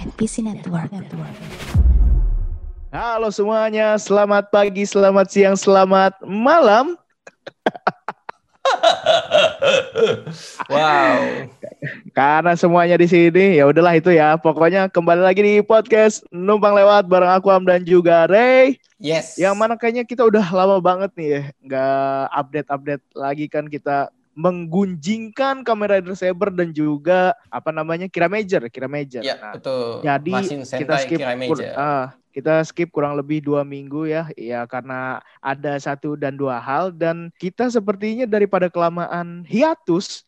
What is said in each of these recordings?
NPC Network. Network. Halo semuanya, selamat pagi, selamat siang, selamat malam. wow. Karena semuanya di sini, ya udahlah itu ya. Pokoknya kembali lagi di podcast Numpang Lewat bareng aku Am dan juga Ray. Yes. Yang mana kayaknya kita udah lama banget nih ya, nggak update-update lagi kan kita menggunjingkan Kamen Rider Saber dan juga apa namanya Kira Major, Kira Major. Ya, Nah, betul. jadi Masin kita Sentai skip Kira Major. ah, kita skip kurang lebih dua minggu ya ya karena ada satu dan dua hal dan kita sepertinya daripada kelamaan hiatus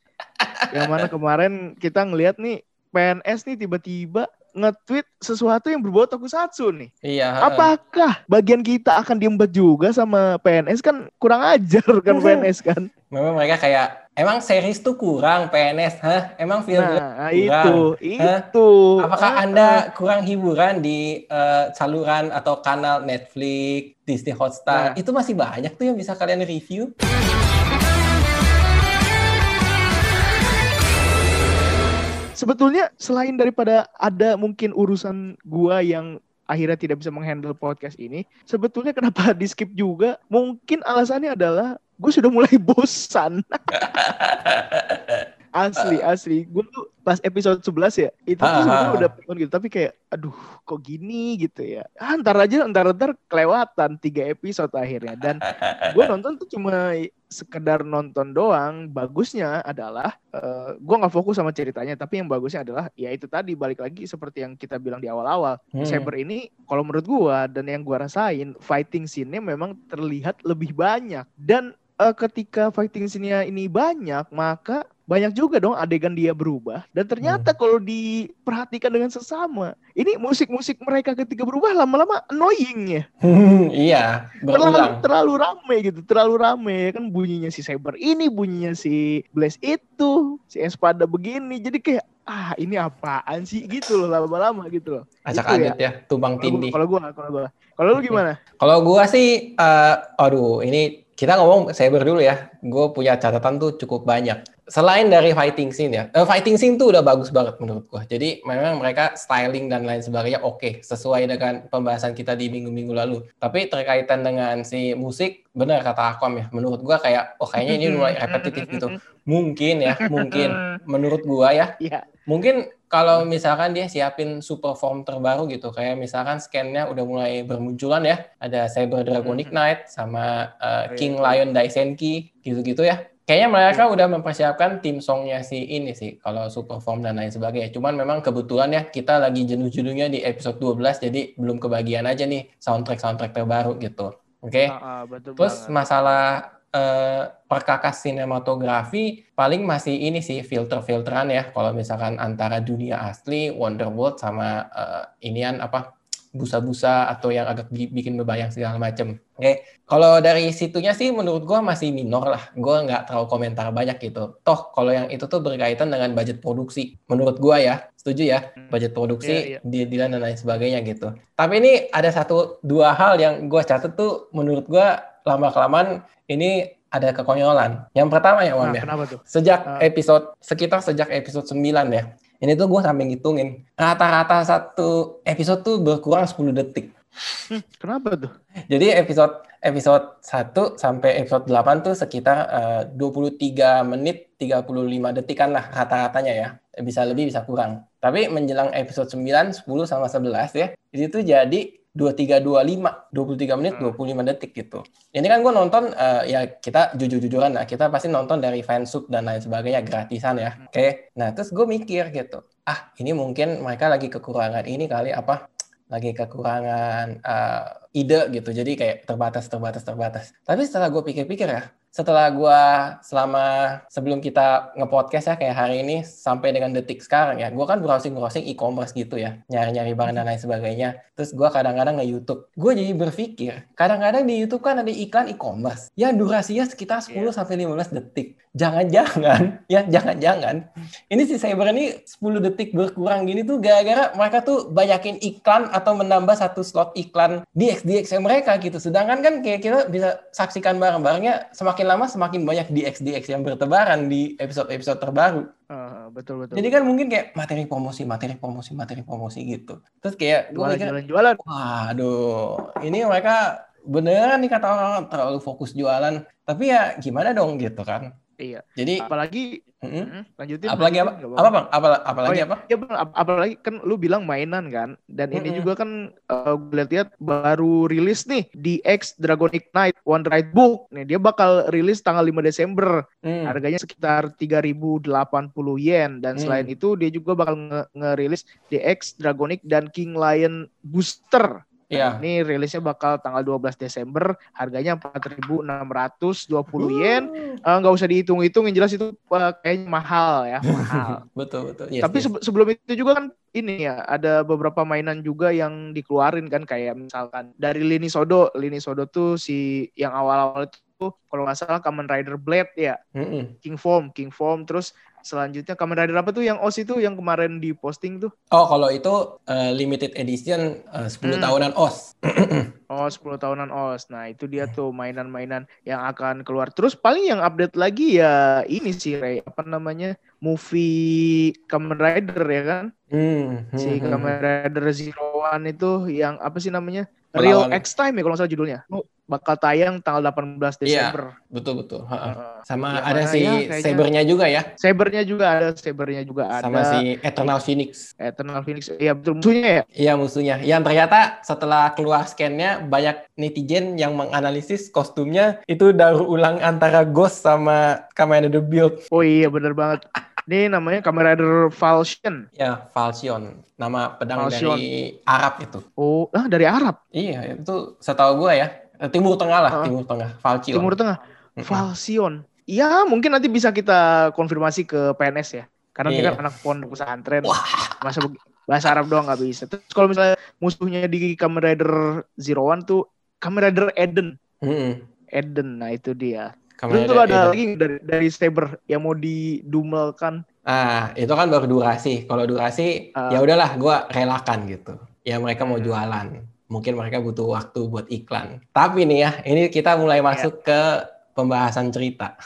yang mana kemarin kita ngelihat nih PNS nih tiba-tiba nge-tweet sesuatu yang berbau tokusatsu nih. Iya. Apakah bagian kita akan diembat juga sama PNS kan kurang ajar kan PNS kan? Memang mereka kayak emang series tuh kurang PNS, hah? Emang film Nah, kurang. itu, Hah? itu. Apakah Ah, Anda kurang hiburan di eh, saluran atau kanal Netflix, Disney Hotstar? Nah. Itu masih banyak tuh yang bisa kalian review. Sebetulnya selain daripada ada mungkin urusan gua yang akhirnya tidak bisa menghandle podcast ini, sebetulnya kenapa di skip juga? Mungkin alasannya adalah gue sudah mulai bosan. asli, asli. Gue tuh pas episode 11 ya, itu tuh Ah, sebenarnya ah, udah pengen gitu, tapi kayak aduh kok gini gitu ya. Ah, ntar aja, ntar ntar kelewatan tiga episode akhirnya dan gue nonton tuh cuma sekedar nonton doang. Bagusnya adalah eh gue nggak fokus sama ceritanya, tapi yang bagusnya adalah ya itu tadi balik lagi seperti yang kita bilang di awal-awal. Hmm. Saber ini kalau menurut gue dan yang gue rasain fighting scene-nya memang terlihat lebih banyak dan eh, ketika fighting scene-nya ini banyak maka banyak juga dong adegan dia berubah dan ternyata kalau diperhatikan dengan sesama ini musik-musik mereka ketika berubah lama-lama annoying ya iya, terlalu berulang. terlalu rame gitu terlalu rame. Kan bunyinya si Saber ini bunyinya si Blaze itu si Espada begini. Jadi kayak ah ini apaan sih? Gitu loh lama-lama gitu loh. Acak Itu ya. adut ya, tumbang Kalau gua- tindih. kalau gua kalau gua. Kalau lu gimana? Kalau gua sih, eh, aduh, ini kita ngomong Saber dulu ya. Gue punya catatan tuh cukup banyak. Selain dari fighting scene ya, eh, fighting scene tuh udah bagus banget menurut gua. Jadi memang mereka styling dan lain sebagainya oke, sesuai dengan pembahasan kita di minggu-minggu lalu. Tapi terkaitan dengan si musik, benar kata Akom ya. Menurut gua kayak, oh kayaknya ini mulai repetitif gitu. Mungkin ya, mungkin. Menurut gua ya, Iya. Mungkin kalau misalkan dia siapin super form terbaru gitu, kayak misalkan scan-nya udah mulai bermunculan ya, ada Cyber Dragonic Mhm. Knight sama uh, iya, King iya. Lion Daisenki gitu-gitu ya. Kayaknya mereka udah mempersiapkan tim songnya si ini sih, kalau super form dan lain sebagainya. Cuman memang kebetulan ya kita lagi jenuh-jenuhnya di episode 12, jadi belum kebagian aja nih soundtrack-soundtrack terbaru gitu. Oke. Ah, ah, betul Terus banget. masalah eh, perkakas sinematografi paling masih ini sih filter-filteran ya kalau misalkan antara dunia asli Wonderworld sama eh, inian apa busa-busa atau yang agak bi- bikin bebayang segala macem. Oke, kalau dari situnya sih menurut gua masih minor lah. Gua nggak terlalu komentar banyak gitu. Toh kalau yang itu tuh berkaitan dengan budget produksi. Menurut gua ya, setuju ya, Hmm. budget produksi, Iya, deal-dealan dan lain sebagainya gitu. Tapi ini ada satu dua hal yang gua catat tuh menurut gua lama kelamaan ini ada kekonyolan. Yang pertama ya, Wam Nah, ya. kenapa tuh Sejak Ah. episode sekitar sejak episode 9 ya. Ini tuh gue sampai ngitungin. Rata-rata satu episode tuh berkurang 10 detik. Hmm, kenapa tuh Jadi episode episode 1 sampai episode 8 tuh sekitar eh, 23 menit 35 detikan lah rata-ratanya ya. Bisa lebih bisa kurang. Tapi menjelang episode 9, 10 sama 11 ya. Itu tuh jadi 2325, 23 menit Hmm. 25 detik gitu. Ini kan gue nonton eh, ya kita jujur-jujuran lah, kita pasti nonton dari fansub dan lain sebagainya gratisan ya. Oke. Nah, terus gue mikir gitu. Ah, ini mungkin mereka lagi kekurangan ini kali apa? Lagi kekurangan eh, ide gitu. Jadi kayak terbatas terbatas terbatas. Tapi setelah gue pikir-pikir ya, setelah gua selama sebelum kita ngepodcast ya kayak hari ini sampai dengan detik sekarang ya, gua kan browsing-browsing e-commerce gitu ya, nyari-nyari barang dan lain sebagainya. Terus gua kadang-kadang nge-YouTube. Gue jadi berpikir, kadang-kadang di YouTube kan ada iklan e-commerce yang durasinya sekitar 10 Iya. sampai 15 detik. Jangan-jangan ya jangan-jangan ini si Saber ini 10 detik berkurang gini tuh gara-gara mereka tuh banyakin iklan atau menambah satu slot iklan di XDX mereka gitu. Sedangkan kan kayak kita bisa saksikan bareng-barengnya semakin lama semakin banyak di XDX yang bertebaran di episode-episode terbaru. Ah, betul betul. Jadi kan mungkin kayak materi promosi, materi promosi, materi promosi gitu. Terus kayak gue jualan mikir, jualan jualan. waduh, ini mereka beneran nih kata orang terlalu fokus jualan. Tapi ya gimana dong gitu kan. Iya. Jadi Apalagi. Hmm, lanjutin. apalagi apa? lanjutin, nggak Apa bang? Apa, apalagi Oh, iya. apa? Ya bang, ap- apalagi kan lu bilang mainan kan, dan ini Mm-mm. juga kan uh, gue lihat-lihat baru rilis nih DX Dragon Ignite One Ride Book. Nih dia bakal rilis tanggal 5 Desember. Hmm. Harganya sekitar 3080 yen dan Hmm. selain itu dia juga bakal nge- ngerilis DX Dragonic dan King Lion Booster. Iya. Ini rilisnya bakal tanggal 12 Desember, harganya 4.620 yen. Eh, Nggak usah dihitung-hitung, yang jelas itu eh, kayaknya mahal ya, mahal. betul betul. Yes, Tapi yes. sebe- sebelum itu juga kan ini ya ada beberapa mainan juga yang dikeluarin kan kayak misalkan dari Lini Sodo, Lini Sodo tuh si yang awal-awal itu kalau nggak salah Kamen Rider Blade ya, Mm-mm. King Form, King Form terus selanjutnya Kamen Rider apa tuh yang OS itu yang kemarin di posting tuh? Oh, kalau itu eh, limited edition eh, 10 Hmm. tahunan OS. Oh 10 tahunan OS. Nah itu dia tuh mainan-mainan yang akan keluar. Terus paling yang update lagi ya ini sih Ray, apa namanya movie Kamen Rider ya kan? Hmm, hmm, si hmm, Kamen Rider Zero One itu yang apa sih namanya Real X Time ya kalau nggak salah judulnya Oh, bakal tayang tanggal 18 Iya. Desember Betul betul. Ha-ha. Heeh. Sama Ya, ada si ya, Sabernya juga ya. Sabernya juga ada Sabernya juga ada Sama si Eternal Phoenix. Eternal Phoenix iya betul musuhnya ya Iya musuhnya. Yang ternyata setelah keluar scan-nya banyak netizen yang menganalisis kostumnya itu daur ulang antara Ghost sama Kamen Rider Build. oh iya bener banget ini namanya Kamen Rider Falchion Ya, Falchion. Nama pedang Falchion. dari Arab itu. oh ah dari Arab Iya, itu setahu gue ya. Eh, Timur Tengah lah, Ah. Timur Tengah. Falchion. Timur Tengah Mm-mm. Falchion ya mungkin nanti bisa kita konfirmasi ke PNS ya karena dia Iya. kan anak pondok pesantren Wah. masa bahasa Arab doang nggak bisa terus kalau misalnya musuhnya di Kamen Rider Zero One tuh Kamen Rider Eden Mm-mm. Eden nah itu dia Kamen terus tuh ada Eden. lagi dari dari Saber yang mau didumelkan Ah, itu kan baru durasi. Kalau durasi, Ah. ya udahlah, gua relakan gitu. Ya mereka mau Hmm. jualan. Mungkin mereka butuh waktu buat iklan. Tapi nih ya, ini kita mulai masuk ke pembahasan cerita.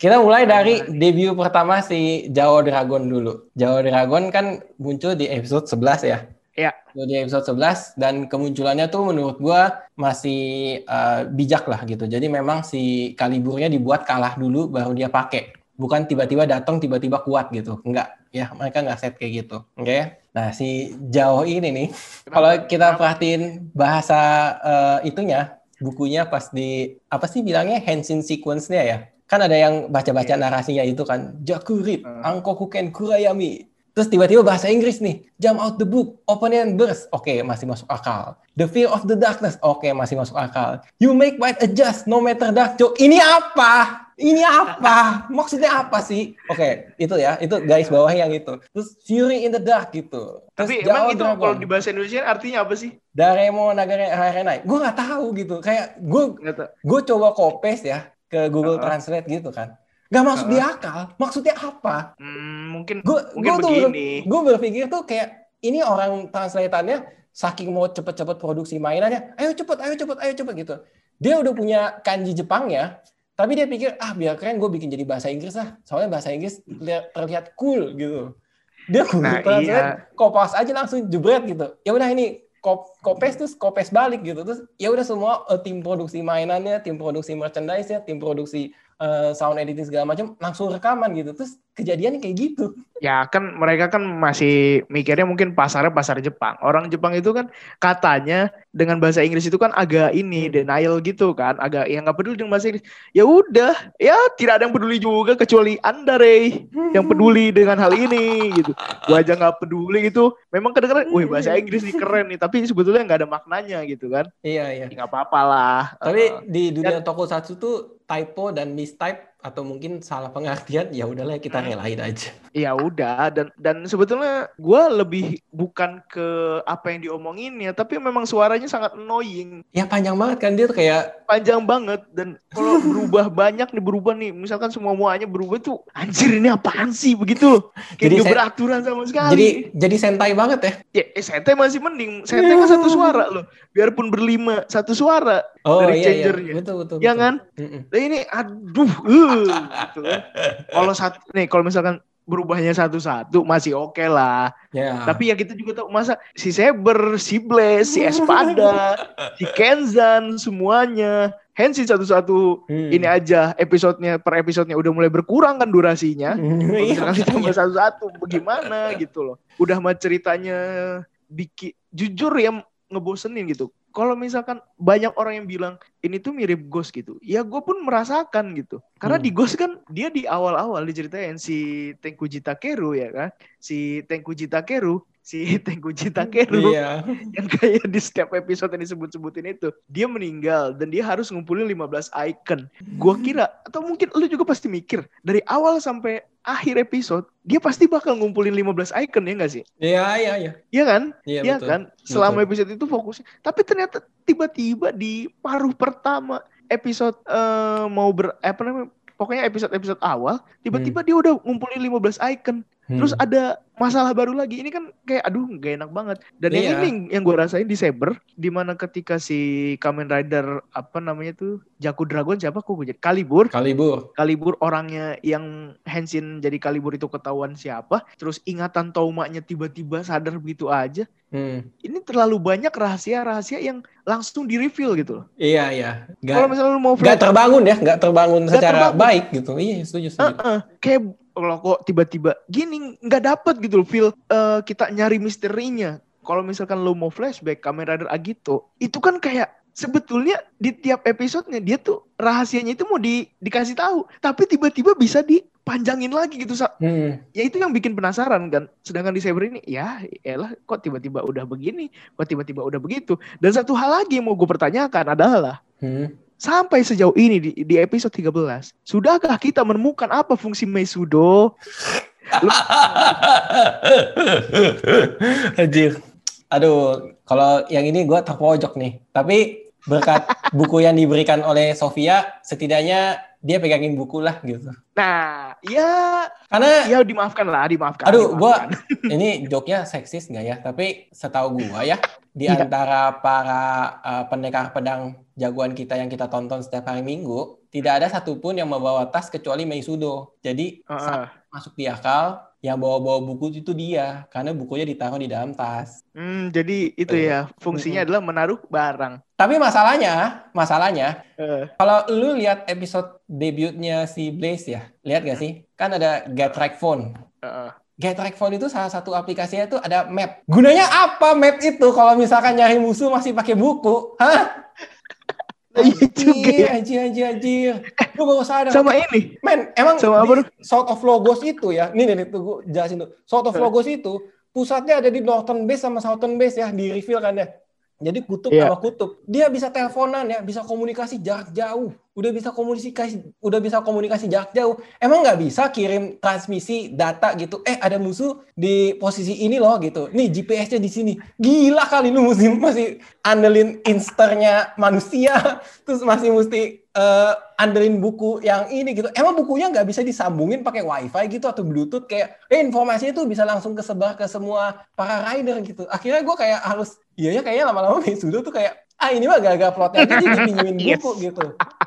Kita mulai dari debut pertama si Jao Dragon dulu. Jao Dragon kan muncul di episode 11 ya. Iya. Di episode 11 dan kemunculannya tuh menurut gua masih eh, bijak lah gitu. Jadi memang si kaliburnya dibuat kalah dulu baru dia pakai. Bukan tiba-tiba datang tiba-tiba kuat gitu. Enggak, ya mereka nggak set kayak gitu. Oke. Nah, si Jao ini nih kalau kita perhatiin bahasa eh, itunya, bukunya pas di apa sih bilangnya Henshin sequence-nya ya. Kan ada yang baca-baca Iya. narasinya itu kan, Jakurit, Hmm. Angkoku Ken Kurayami. Terus tiba-tiba bahasa Inggris nih, jump out the book, open and burst. Oke, masih masuk akal. The fear of the darkness. Oke, masih masuk akal. You make might adjust no matter dark joke. Ini apa? Ini apa? Maksudnya apa sih? Oke, itu ya. Itu guys bawah yang itu. Terus Fury in the Dark gitu. Terus tapi emang itu Dragon. kalau di bahasa Indonesia artinya apa sih Daremo Nagare Harenai. Gue nggak tahu gitu. Kayak gue gue coba copy ya ke Google Uh-uh. Translate gitu kan. Gak masuk di akal. Maksudnya apa? Hmm, mungkin Gue mungkin begini Gue berpikir tuh kayak ini orang translatannya saking mau cepet-cepet produksi mainannya, ayo cepet, ayo cepet, ayo cepet gitu. Dia udah punya kanji Jepangnya, tapi dia pikir ah biar keren gue bikin jadi bahasa Inggris lah. Soalnya bahasa Inggris terlihat, cool gitu. Dia Google Nah, Translate, kopas aja langsung jebret gitu. Ya udah ini kop kopes terus kopes balik gitu. Terus ya udah semua eh, tim produksi mainannya, tim produksi merchandise-nya, tim produksi eh, sound editing segala macam langsung rekaman gitu. Terus kejadiannya kayak gitu. ya kan mereka kan masih mikirnya mungkin pasarnya pasar Jepang. Orang Jepang itu kan katanya dengan bahasa Inggris itu kan agak ini Hmm. denial gitu kan. Agak yang nggak peduli dengan bahasa Inggris. Ya udah ya tidak ada yang peduli juga kecuali anda Ray yang peduli dengan hal ini gitu. Gua aja nggak peduli gitu. Memang kedengeran wih bahasa Inggris nih keren nih tapi sebetulnya nggak ada maknanya gitu kan. Iya, iya. Ya, nggak apa-apa lah. Tapi Eh, di dunia tokusatsu tuh typo dan mistype atau mungkin salah pengertian ya udahlah kita Hmm. relain aja. Ya udah dan dan sebetulnya gua lebih bukan ke apa yang diomongin ya, tapi memang suaranya sangat annoying, Ya panjang banget kan dia tuh kayak panjang banget dan kalau berubah banyak nih berubah nih, misalkan semua muanya berubah tuh anjir ini apaan sih begitu loh. Kayak Jadi beraturan sama sekali. jadi jadi sentai banget ya. ya eh, sete masih mending, sete kan satu suara loh. Biarpun berlima satu suara. Oh Dari iya iya changernya. betul betul. Ya betul. kan? Mm-mm. Nah ini aduh, uh, gitu kan. Kalau satu nih kalau misalkan berubahnya satu-satu masih oke lah. Ya. Tapi ya kita juga tahu masa si Saber, si Blaze, si Espada, si Kenzan semuanya. Henshin satu-satu Hmm. ini aja episodenya per episodenya udah mulai berkurang kan durasinya. Kalau Iya, misalkan ditambah satu-satu bagaimana gitu loh. Udah mah ceritanya bikin jujur ya ngebosenin gitu. Kalau misalkan banyak orang yang bilang ini tuh mirip Ghost gitu, ya gue pun merasakan gitu. Karena Hmm. di Ghost kan dia di awal-awal diceritain si Tenkuji Takeru ya kan, si Tenkuji Takeru, si Tenkuji Takeru Iya. yang kayak di setiap episode yang disebut-sebutin itu. Dia meninggal dan dia harus ngumpulin 15 icon. Gua kira atau mungkin lu juga pasti mikir dari awal sampai akhir episode dia pasti bakal ngumpulin 15 icon ya nggak sih? Iya iya iya. Iya kan? Iya Iya betul. kan? Selama episode itu fokusnya. Tapi ternyata tiba-tiba di paruh pertama episode eh, mau ber eh, apa namanya pokoknya episode-episode awal tiba-tiba dia udah ngumpulin 15 icon Terus Hmm. ada masalah baru lagi. Ini kan kayak aduh gak enak banget. Dan Iya. yang ini yang gue rasain di Saber, di mana ketika si Kamen Rider apa namanya tuh Jaku Dragon siapa kok gue jadi Kalibur. Kalibur. Kalibur orangnya yang Henshin jadi Kalibur itu ketahuan siapa. Terus ingatan Touma-nya tiba-tiba sadar begitu aja. Hmm. Ini terlalu banyak rahasia-rahasia yang langsung di-reveal gitu loh. Iya iya. Kalau Gak, misalnya lu mau gak terbangun ya, gak terbangun Nggak secara terbangun. baik gitu. Iya setuju setuju. Heeh, kayak kalau kok tiba-tiba gini nggak dapet gitu loh feel eh, kita nyari misterinya. Kalau misalkan lo mau flashback Kamen Rider Agito, itu kan kayak sebetulnya di tiap episodenya dia tuh rahasianya itu mau di, dikasih tahu, tapi tiba-tiba bisa dipanjangin lagi gitu. Hmm. Ya itu yang bikin penasaran kan. Sedangkan di Saber ini ya elah kok tiba-tiba udah begini, kok tiba-tiba udah begitu. Dan satu hal lagi yang mau gue pertanyakan adalah Hmm. Sampai sejauh ini di, di episode 13, sudahkah kita menemukan apa fungsi Meisudo? Anjir. Aduh, kalau yang ini gue terpojok nih. Tapi berkat buku yang diberikan oleh Sofia, setidaknya dia pegangin buku lah gitu. Nah, ya, Karena ya dimaafkan lah, dimaafkan. Aduh, gua dimaafkan. ini joknya seksis nggak ya? Tapi setahu gua ya, di Iya. antara para uh, pendekar pedang jagoan kita yang kita tonton setiap hari Minggu, tidak ada satupun yang membawa tas kecuali Meisudo. Jadi Heeh. saat masuk di akal, yang bawa-bawa buku itu dia, karena bukunya ditaruh di dalam tas. Hmm, jadi itu ya fungsinya adalah menaruh barang. Tapi masalahnya, masalahnya, Eh, kalau lu lihat episode debutnya si Blaze ya, lihat gak sih? Kan ada Get Track Phone. eh. Get Track Phone itu salah satu aplikasinya itu ada map. Gunanya apa map itu kalau misalkan nyari musuh masih pakai buku? Hah? Nah, iya juga ya. Anjir, anjir, anjir. Lu baru sadar. Sama ini, Men, emang Sama apa South of Logos itu ya. Nih, nih, tuh gua jelasin tuh. South of. Logos itu pusatnya ada di Northern Base sama Southern Base ya, di reveal kan ya. Jadi kutub Iya. sama kutub. Dia bisa teleponan ya, bisa komunikasi jarak jauh. Udah bisa komunikasi udah bisa komunikasi jarak jauh. Emang nggak bisa kirim transmisi data gitu. Eh, ada musuh di posisi ini loh gitu. Nih GPS-nya di sini. Gila kali lu mesti masih andelin insternya manusia terus masih mesti eh, andelin buku yang ini gitu. Emang bukunya nggak bisa disambungin pakai wifi gitu atau bluetooth kayak eh informasinya tuh bisa langsung kesebar ke semua para rider gitu. Akhirnya gue kayak harus iya ya kayaknya lama-lama Mesudo tuh kayak ah ini mah gak-gak plotnya aja jadi pinjemin Yes. buku gitu.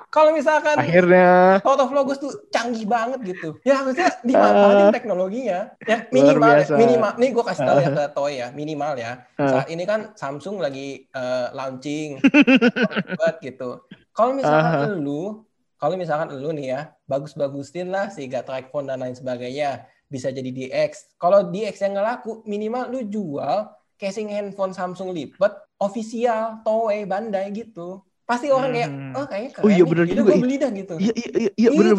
Kalau misalkan akhirnya Out of Logos tuh canggih banget gitu. Ya harusnya dimanfaatin Ah. teknologinya. Ya minimal, biasa. minimal. Nih gue kasih tahu ya Ah. ke Toy ya, minimal ya. Ah. Saat ini kan Samsung lagi eh, launching buat gitu. Kalau misalkan lu, kalau misalkan lu nih ya, bagus-bagusin lah si Gatrack Phone dan lain sebagainya. Bisa jadi DX. Kalau DX yang nggak laku, minimal lu jual casing handphone Samsung lipat official Toei Bandai gitu. Pasti orang kayak, Hmm. oh kayaknya keren Oh iya, bener Jadi juga, gue ih. beli dah gitu. iya iya iya iya Itu bener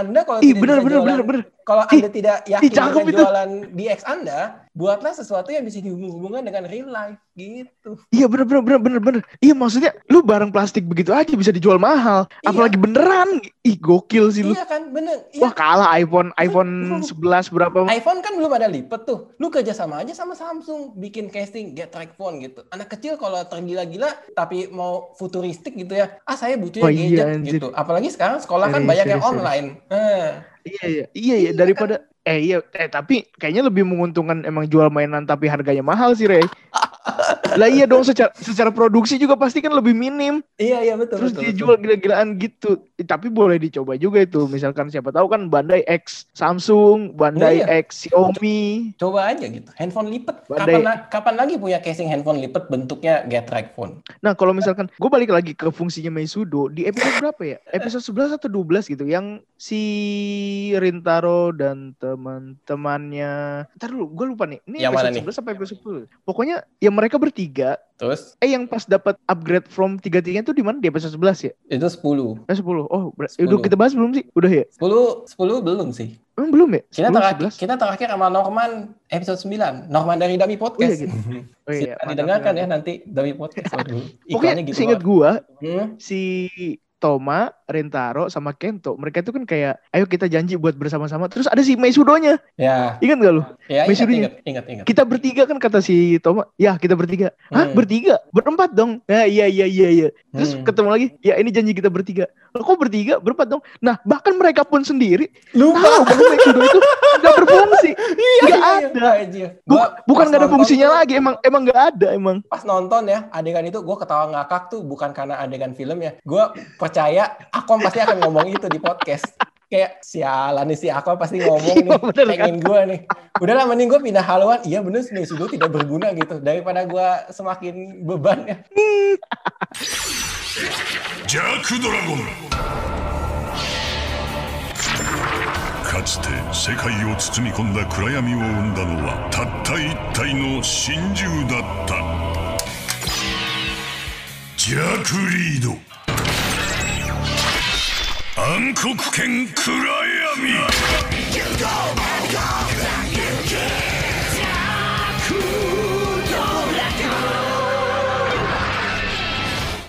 Anda kalau bisa bener jualan bener bener. Kalau Anda tidak yakin dengan itu. jualan DX Anda, buatlah sesuatu yang bisa dihubung-hubungkan dengan real life gitu. Iya bener bener bener bener bener. Iya maksudnya lu barang plastik begitu aja bisa dijual mahal. Iya. Apalagi beneran. Ih gokil sih lu. Iya kan, bener. Wah Iya. kalah iPhone iPhone 11 berapa? iPhone kan belum ada lipet tuh. Lu kerja sama aja sama Samsung bikin casing get track phone gitu. Anak kecil kalau tergila-gila tapi mau futuristik gitu ya. Ah saya butuhnya Oh iya, gadget anjir. gitu. Apalagi sekarang sekolah kan Serius, banyak yang serius, serius. online. Eh. Iya iya iya iya daripada eh iya eh tapi kayaknya lebih menguntungkan emang jual mainan tapi harganya mahal sih Rey. lah iya dong secara secara produksi juga pasti kan lebih minim. Iya iya betul Terus betul. dijual gila-gilaan gitu. Eh, Tapi boleh dicoba juga itu. Misalkan siapa tahu kan Bandai X Samsung, Bandai Iya. X Xiaomi. Coba aja gitu. Handphone lipet. Bandai- Kapan kapan lagi punya casing handphone lipet bentuknya get track phone? Nah, kalau misalkan gue balik lagi ke fungsinya Meisudo di episode berapa ya? Episode 11 atau 12 gitu yang si Rintaro dan teman-temannya. Ntar dulu, gue lupa nih. Ini Yang mana episode nih? 11 sampai episode 10. Pokoknya yang mereka bertiga, Terus eh yang pas dapat upgrade from 33 itu di mana? Di episode 11 ya? itu 10. Eh 10. Oh, ber- 10. udah kita bahas belum sih? Udah ya? 10 10 belum sih. Emang belum ya? Kita 10, terakhir 11? kita terakhir sama Norman episode 9. Norman dari Dami Podcast. gitu. Oh iya, mantap, didengarkan ya nanti Dami Podcast. Waduh, Pokoknya gitu. seinget banget. gua Hmm? si Toma, Rintaro, sama Kento, mereka itu kan kayak, ayo kita janji buat bersama-sama. Terus ada si Meisudo-nya, Ya, ingat gak lu? ya ingat, Meisudo-nya. ingat, ingat, ingat. Kita bertiga kan kata si Toma, ya kita bertiga. Hah Hmm. bertiga? Berempat dong? Nah, iya iya iya iya. Terus Hmm. ketemu lagi, ya ini janji kita bertiga. Kok bertiga? Berempat dong? Nah bahkan mereka pun sendiri Lupa. tahu bahwa itu nggak berfungsi. Iya, Nggak iya, ada. iya, anjir. Bu- Gua bukan nggak ada fungsinya tuh- lagi, emang emang nggak ada emang. Pas nonton ya adegan itu gue ketawa ngakak tuh bukan karena adegan film ya. Gue percaya Akon pasti akan ngomong itu di podcast kayak sialan nih si aku pasti ngomong nih iya, bener, pengen kan? gue nih. Udahlah mending gue pindah haluan. Iya bener sih gue tidak berguna gitu daripada gue semakin beban ya Jack Dragon. かつて世界を包み込んだ暗闇を生んだのはたった一体の真珠だったジャック・リード 暗黒剣暗暗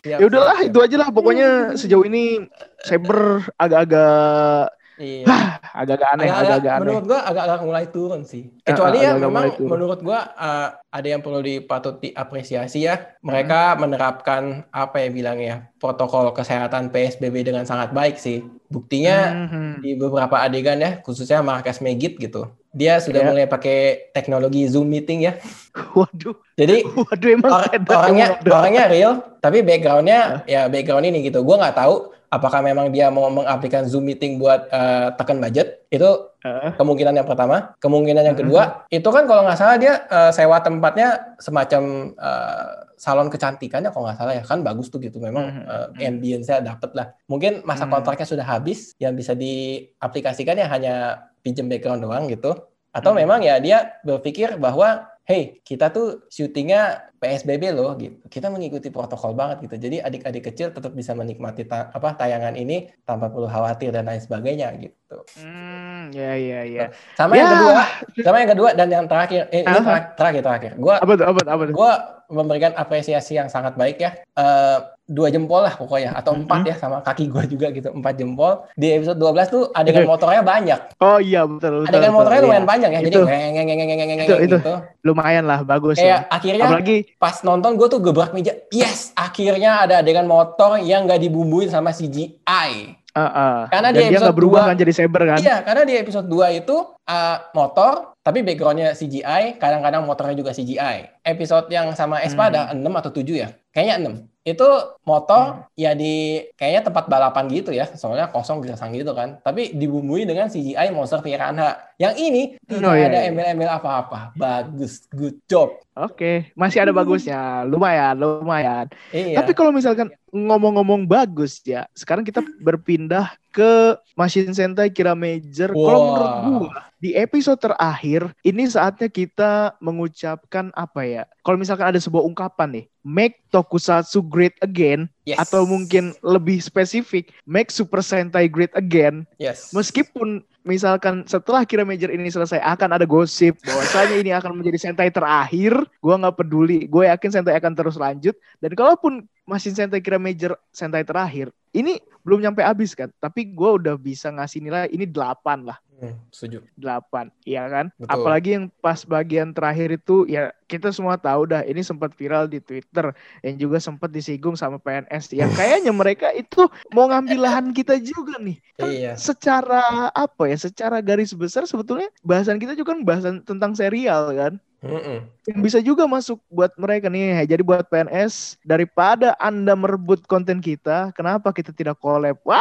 Ya, Ya udahlah itu aja lah. Pokoknya sejauh ini Saber agak-agak Iya. agak-agak aneh, Agak-agak- aneh. menurut gua agak-agak mulai turun sih. Kecuali ya memang menurut gua uh, ada yang perlu dipatut diapresiasi ya. Hmm. Mereka menerapkan apa ya bilangnya protokol kesehatan PSBB dengan sangat baik sih. Buktinya Mhm. di beberapa adegan ya, khususnya Markas Megit gitu. Dia sudah Ya. mulai pakai teknologi Zoom meeting ya. Waduh, Jadi waduh emang Or- orangnya orangnya real tapi backgroundnya ya background ini gitu gue nggak tahu apakah memang dia mau mengaplikasikan zoom meeting buat eh, tekan budget? Itu Ah, kemungkinan yang pertama. Kemungkinan yang kedua itu kan kalau nggak salah dia eh, sewa tempatnya semacam eh, salon kecantikannya kalau nggak salah ya. Kan bagus tuh gitu. Memang eh, ambience-nya dapet lah. Mungkin masa Mhm. kontraknya sudah habis yang bisa diaplikasikan ya hanya pinjem background doang gitu. Atau Mhm. memang ya dia berpikir bahwa hey kita tuh syutingnya PSBB loh gitu kita mengikuti protokol banget gitu jadi adik-adik kecil tetap bisa menikmati ta- apa tayangan ini tanpa perlu khawatir dan lain sebagainya gitu Hmm, ya ya ya. sama Ya. yang kedua sama yang kedua dan yang terakhir eh, ini terakhir terakhir terakhir gua Apa tuh? Apa tuh? Apa tuh? gua memberikan apresiasi yang sangat baik ya Eh, dua jempol lah pokoknya atau empat ya sama kaki gua juga gitu empat jempol di episode 12 tuh adegan motornya banyak Oh iya betul. betul, adegan betul, motornya iya. lumayan panjang ya jadi Itu. ngeng, ngeng, ngeng, ngeng, ngeng, ngeng, Itu, itu. gitu Lumayan lah, bagus kayak lah. akhirnya Apalagi pas nonton gue tuh gebrak meja yes akhirnya ada adegan motor yang gak dibumbuin sama CGI uh, uh, Karena dan di dia episode nggak berubah dua- kan jadi Saber kan? iya karena di episode 2 itu uh, motor tapi backgroundnya CGI kadang-kadang motornya juga CGI episode yang sama Espa Hmm. ada 6 atau 7 ya kayaknya 6 itu motor ya di kayaknya tempat balapan gitu ya soalnya kosong gersang gitu kan tapi dibumbui dengan CGI monster piranha yang ini tidak Oh, iya, ada iya. embel-embel apa-apa bagus good job Oke, masih ada bagusnya. Lumayan, lumayan. iya Tapi kalau misalkan ngomong-ngomong bagus ya, sekarang kita berpindah ke Machine Sentai Kira Major. Kalau Wah. menurut gua di episode terakhir ini saatnya kita mengucapkan apa ya? Kalau misalkan ada sebuah ungkapan nih, make Tokusatsu great again yes. atau mungkin lebih spesifik, make Super Sentai great again. yes Meskipun misalkan setelah Kira Major ini selesai akan ada gosip bahwasanya ini akan menjadi Sentai terakhir, gua nggak peduli. Gue yakin Sentai akan terus lanjut dan kalaupun masih Sentai Kira Major Sentai terakhir, ini belum nyampe habis kan, tapi gua udah bisa ngasih nilai ini 8 lah. Hmm, setuju. 8, iya kan? Betul. Apalagi yang pas bagian terakhir itu ya kita semua tahu dah ini sempat viral di Twitter yang juga sempat disinggung sama PNS yang kayaknya mereka itu mau ngambil lahan kita juga nih. Kan Iya. secara apa ya? Secara garis besar sebetulnya bahasan kita juga kan bahasan tentang serial kan. Mm-mm. Yang bisa juga masuk buat mereka nih. Jadi buat PNS daripada Anda merebut konten kita, kenapa kita tidak collab? Wah,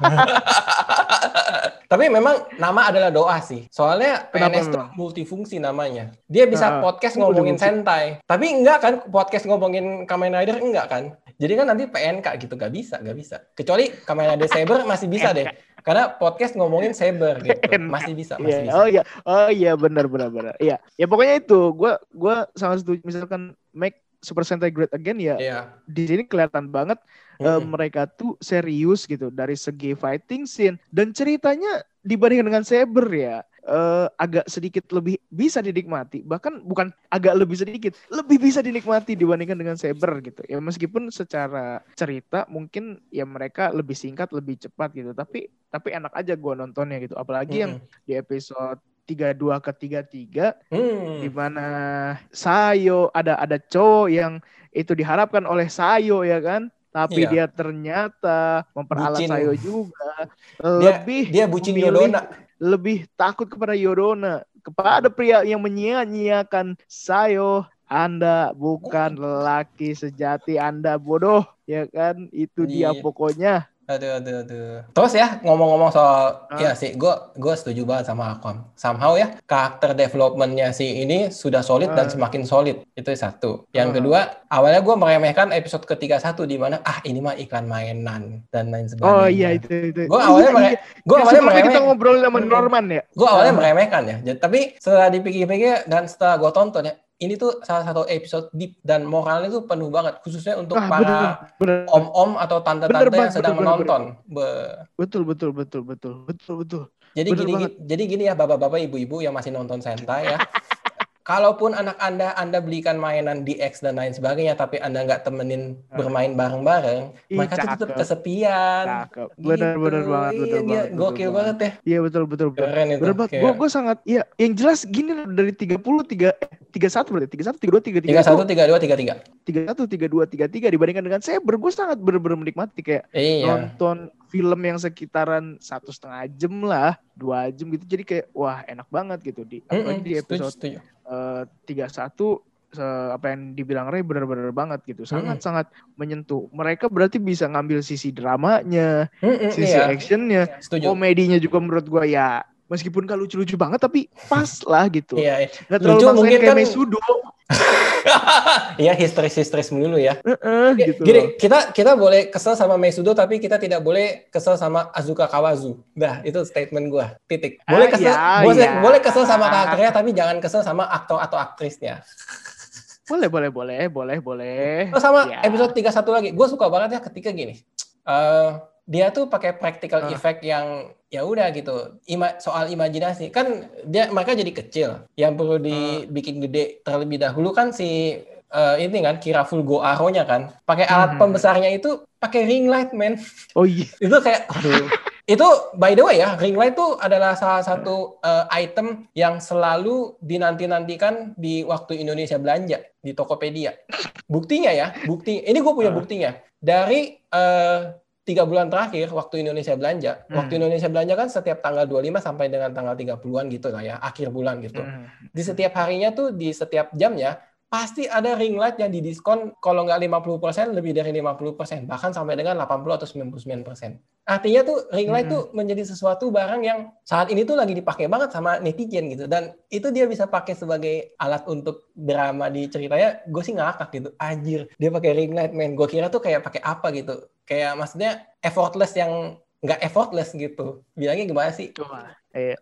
Tapi memang nama adalah doa sih. Soalnya Kenapa PNS itu multifungsi namanya. Dia bisa Ah, podcast oh, ngomongin. Sentai. Tapi enggak kan podcast ngomongin Kamen Rider enggak kan? Jadi kan nanti PNK gitu gak bisa, gak bisa. Kecuali Kamen Rider Saber masih bisa deh. Karena podcast ngomongin Saber gitu. Masih bisa, masih Iya, bisa. oh iya, oh iya benar benar benar. Iya, ya pokoknya itu. Gua gua sangat setuju. Misalkan make Super Sentai Great Again ya Iya. di sini kelihatan banget eh, Mm-mm. mereka tuh serius gitu dari segi fighting scene dan ceritanya dibandingkan dengan Saber ya eh, agak sedikit lebih bisa dinikmati bahkan bukan agak lebih sedikit lebih bisa dinikmati dibandingkan dengan Saber gitu ya meskipun secara cerita mungkin ya mereka lebih singkat lebih cepat gitu tapi tapi enak aja gua nontonnya gitu apalagi yang Mm-mm. di episode 32 ke 33 Hmm. di mana Sayo ada ada cowok yang itu diharapkan oleh Sayo ya kan tapi Iya. dia ternyata memperalat Bucin. Sayo juga Dia- lebih Dia bucin memilih- Yodona. lebih takut kepada Yodona kepada pria yang menyia-nyiakan Sayo anda bukan lelaki sejati Anda bodoh ya kan itu dia Iya. pokoknya Aduh, aduh, aduh. Terus ya ngomong-ngomong soal Ah. ya sih, gue gue setuju banget sama Akom. Somehow ya karakter developmentnya si ini sudah solid dan Ah. semakin solid. Itu satu. Yang Ah. kedua, awalnya gue meremehkan episode ketiga satu di mana ah ini mah iklan mainan dan lain sebagainya. oh iya itu itu Gue awalnya iya, mere- iya. gue Ya, awalnya sebelumnya kita ngobrol sama Norman ya gue awalnya Ah. meremehkan ya. Jadi- Tapi setelah dipikir-pikir dan setelah gue tonton ya, ini tuh salah satu episode deep dan moralnya tuh penuh banget, khususnya untuk Ah, para bener, bener. om-om atau tante-tante Bener, yang sedang bener, bener, menonton. Be- betul betul betul betul betul betul Jadi Bener gini, banget. jadi gini ya bapak-bapak, ibu-ibu yang masih nonton Sentai ya. Kalaupun anak anda anda belikan mainan DX dan lain sebagainya, tapi anda nggak temenin bermain bareng-bareng, Ih, mereka tuh tetap kesepian. Cakep. Bener Gitu. bener banget Iya, bener dia banget. gokil banget ya. Iya betul betul betul. Keren itu. Bener banget. Gue gue sangat iya. Yang jelas gini loh, dari 30 3 eh 31 berarti 31 32 33 tiga satu tiga dua tiga tiga. 31 32 33 dibandingkan dengan Saber gue sangat bener-bener menikmati kayak Iya. nonton film yang sekitaran satu setengah jam lah dua jam gitu jadi kayak wah enak banget gitu di apalagi Mm-mm, di setuju, episode setuju. eh, 31 se- apa yang dibilang Ray bener-bener banget gitu sangat-sangat menyentuh mereka berarti bisa ngambil sisi dramanya Mm-mm, sisi iya. actionnya Setuju. komedinya juga menurut gua ya meskipun gak lucu-lucu banget tapi pas lah gitu Iya, iya. nggak terlalu Lucu mungkin kayak kan- Mesudo Iya, histeris-histeris dulu ya. Heeh, gitu Gini, loh. kita kita boleh kesel sama Mesudo tapi kita tidak boleh kesel sama Azuka Kawazu. Dah, itu statement gua. Titik. Boleh Ah, kesel, iya, boleh, iya. boleh kesel sama karakternya tapi jangan kesel sama aktor atau aktrisnya. boleh boleh boleh boleh boleh Terus sama Ya. episode 31 lagi. Gue suka banget ya ketika gini. eh dia tuh pakai practical Ah. effect yang ya udah gitu. Ima, soal imajinasi kan dia mereka jadi kecil. Yang perlu dibikin gede terlebih dahulu kan si eh, ini kan Kira Fulgo Arrow-nya kan. Pakai alat Mhm. pembesarnya itu pakai ring light man. oh iya itu kayak aduh. itu by the way ya ring light tuh adalah salah satu eh, item yang selalu dinanti-nantikan di waktu Indonesia belanja di Tokopedia. Buktinya ya, bukti ini gue punya Ah. buktinya dari eh, tiga bulan terakhir waktu Indonesia belanja. Hmm. Waktu Indonesia belanja kan setiap tanggal 25 sampai dengan tanggal 30-an gitu lah ya, akhir bulan gitu Hmm. di setiap harinya tuh di setiap jamnya pasti ada ring light yang didiskon kalau nggak 50% lebih dari 50% bahkan sampai dengan 80 atau 99%. Artinya tuh ring light Mhm. tuh menjadi sesuatu barang yang saat ini tuh lagi dipakai banget sama netizen gitu. Dan itu dia bisa pakai sebagai alat untuk drama di ceritanya. Gue sih ngakak gitu. Anjir dia pakai ring light man gue kira tuh kayak pakai apa gitu. Kayak maksudnya effortless yang nggak effortless gitu. Bilangnya gimana sih? Wah, iya.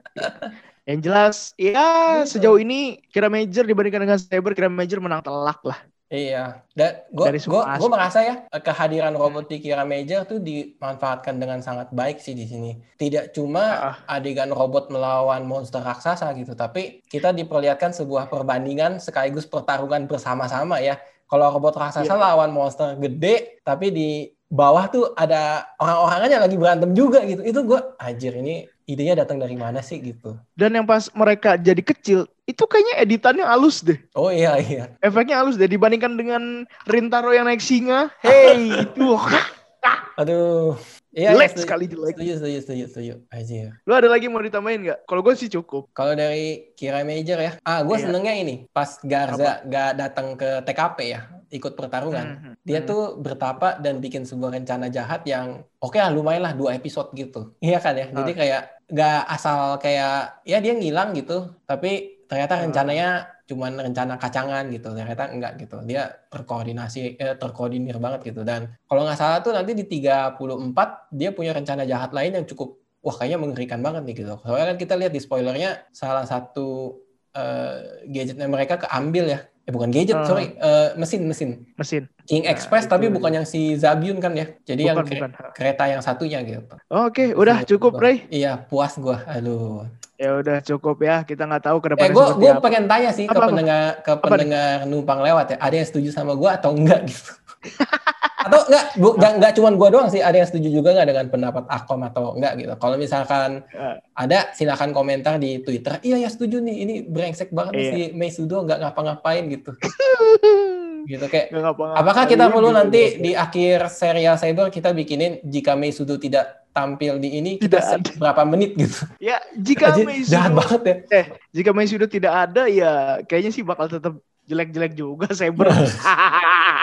Yang jelas, ya Gitu. sejauh ini Kira Major dibandingkan dengan Saber, Kira Major menang telak lah. Iya, dan gue gue merasa ya kehadiran robot di Kira Major tuh dimanfaatkan dengan sangat baik sih di sini. Tidak cuma Ah. adegan robot melawan monster raksasa gitu, tapi kita diperlihatkan sebuah perbandingan sekaligus pertarungan bersama-sama ya. Kalau robot raksasa Iya. lawan monster gede, tapi di bawah tuh ada orang-orangannya lagi berantem juga gitu. Itu gue, anjir ini idenya datang dari mana sih gitu. Dan yang pas mereka jadi kecil, itu kayaknya editannya halus deh. Oh iya iya. Efeknya halus deh dibandingkan dengan Rintaro yang naik singa. Hey, itu Aduh. Iya, jelek iya, setuju, sekali jelek. setuju, setuju, setuju, setuju. Anjir. Lu ada lagi mau ditambahin nggak? Kalau gue sih cukup. Kalau dari Kira Major ya, ah gue Iya. senengnya ini pas Garza gak datang ke TKP ya, ikut pertarungan. Hmm, Dia hmm. tuh bertapa dan bikin sebuah rencana jahat yang oke lah lumayan lah dua episode gitu. Iya kan ya, jadi Ah. kayak gak asal kayak ya dia ngilang gitu, tapi ternyata rencananya cuman rencana kacangan gitu, ternyata enggak gitu. Dia terkoordinasi, eh, terkoordinir banget gitu. Dan kalau nggak salah tuh nanti di 34 dia punya rencana jahat lain yang cukup wah kayaknya mengerikan banget nih gitu. Soalnya kan kita lihat di spoilernya salah satu eh, gadgetnya mereka keambil ya. Eh bukan gadget, Ah. sorry, eh, mesin mesin. mesin. King Nah, Express tapi dia. bukan yang si Zabiun kan ya. Jadi yang Bukan, kere- bukan. kereta yang satunya gitu. Oke, udah cukup, Ray. Iya, puas gua. Aduh. Ya udah cukup ya. Kita nggak tahu ke Eh, depannya gue seperti gue apa. pengen tanya sih ke Apa, apa? pendengar ke Apa pendengar numpang lewat ya. Ada yang setuju sama gue atau enggak gitu? Atau enggak? Bu, enggak, enggak cuma gue doang sih. Ada yang setuju juga enggak dengan pendapat Akom atau enggak gitu? Kalau misalkan Ya. ada, silakan komentar di Twitter. Iya ya setuju nih. Ini brengsek banget Iya. si Mei Sudo nggak ngapa-ngapain gitu. gitu kayak. Nggak ngapa-ngapain Apakah kita perlu gitu. nanti di akhir serial Cyber kita bikinin jika Mei Sudo tidak tampil di ini kita Tidak set berapa menit gitu? Ya, jika Anjir, Mei jahat Sudo- banget ya. eh, jika Mei Sudo tidak ada ya kayaknya sih bakal tetap jelek-jelek juga Saber.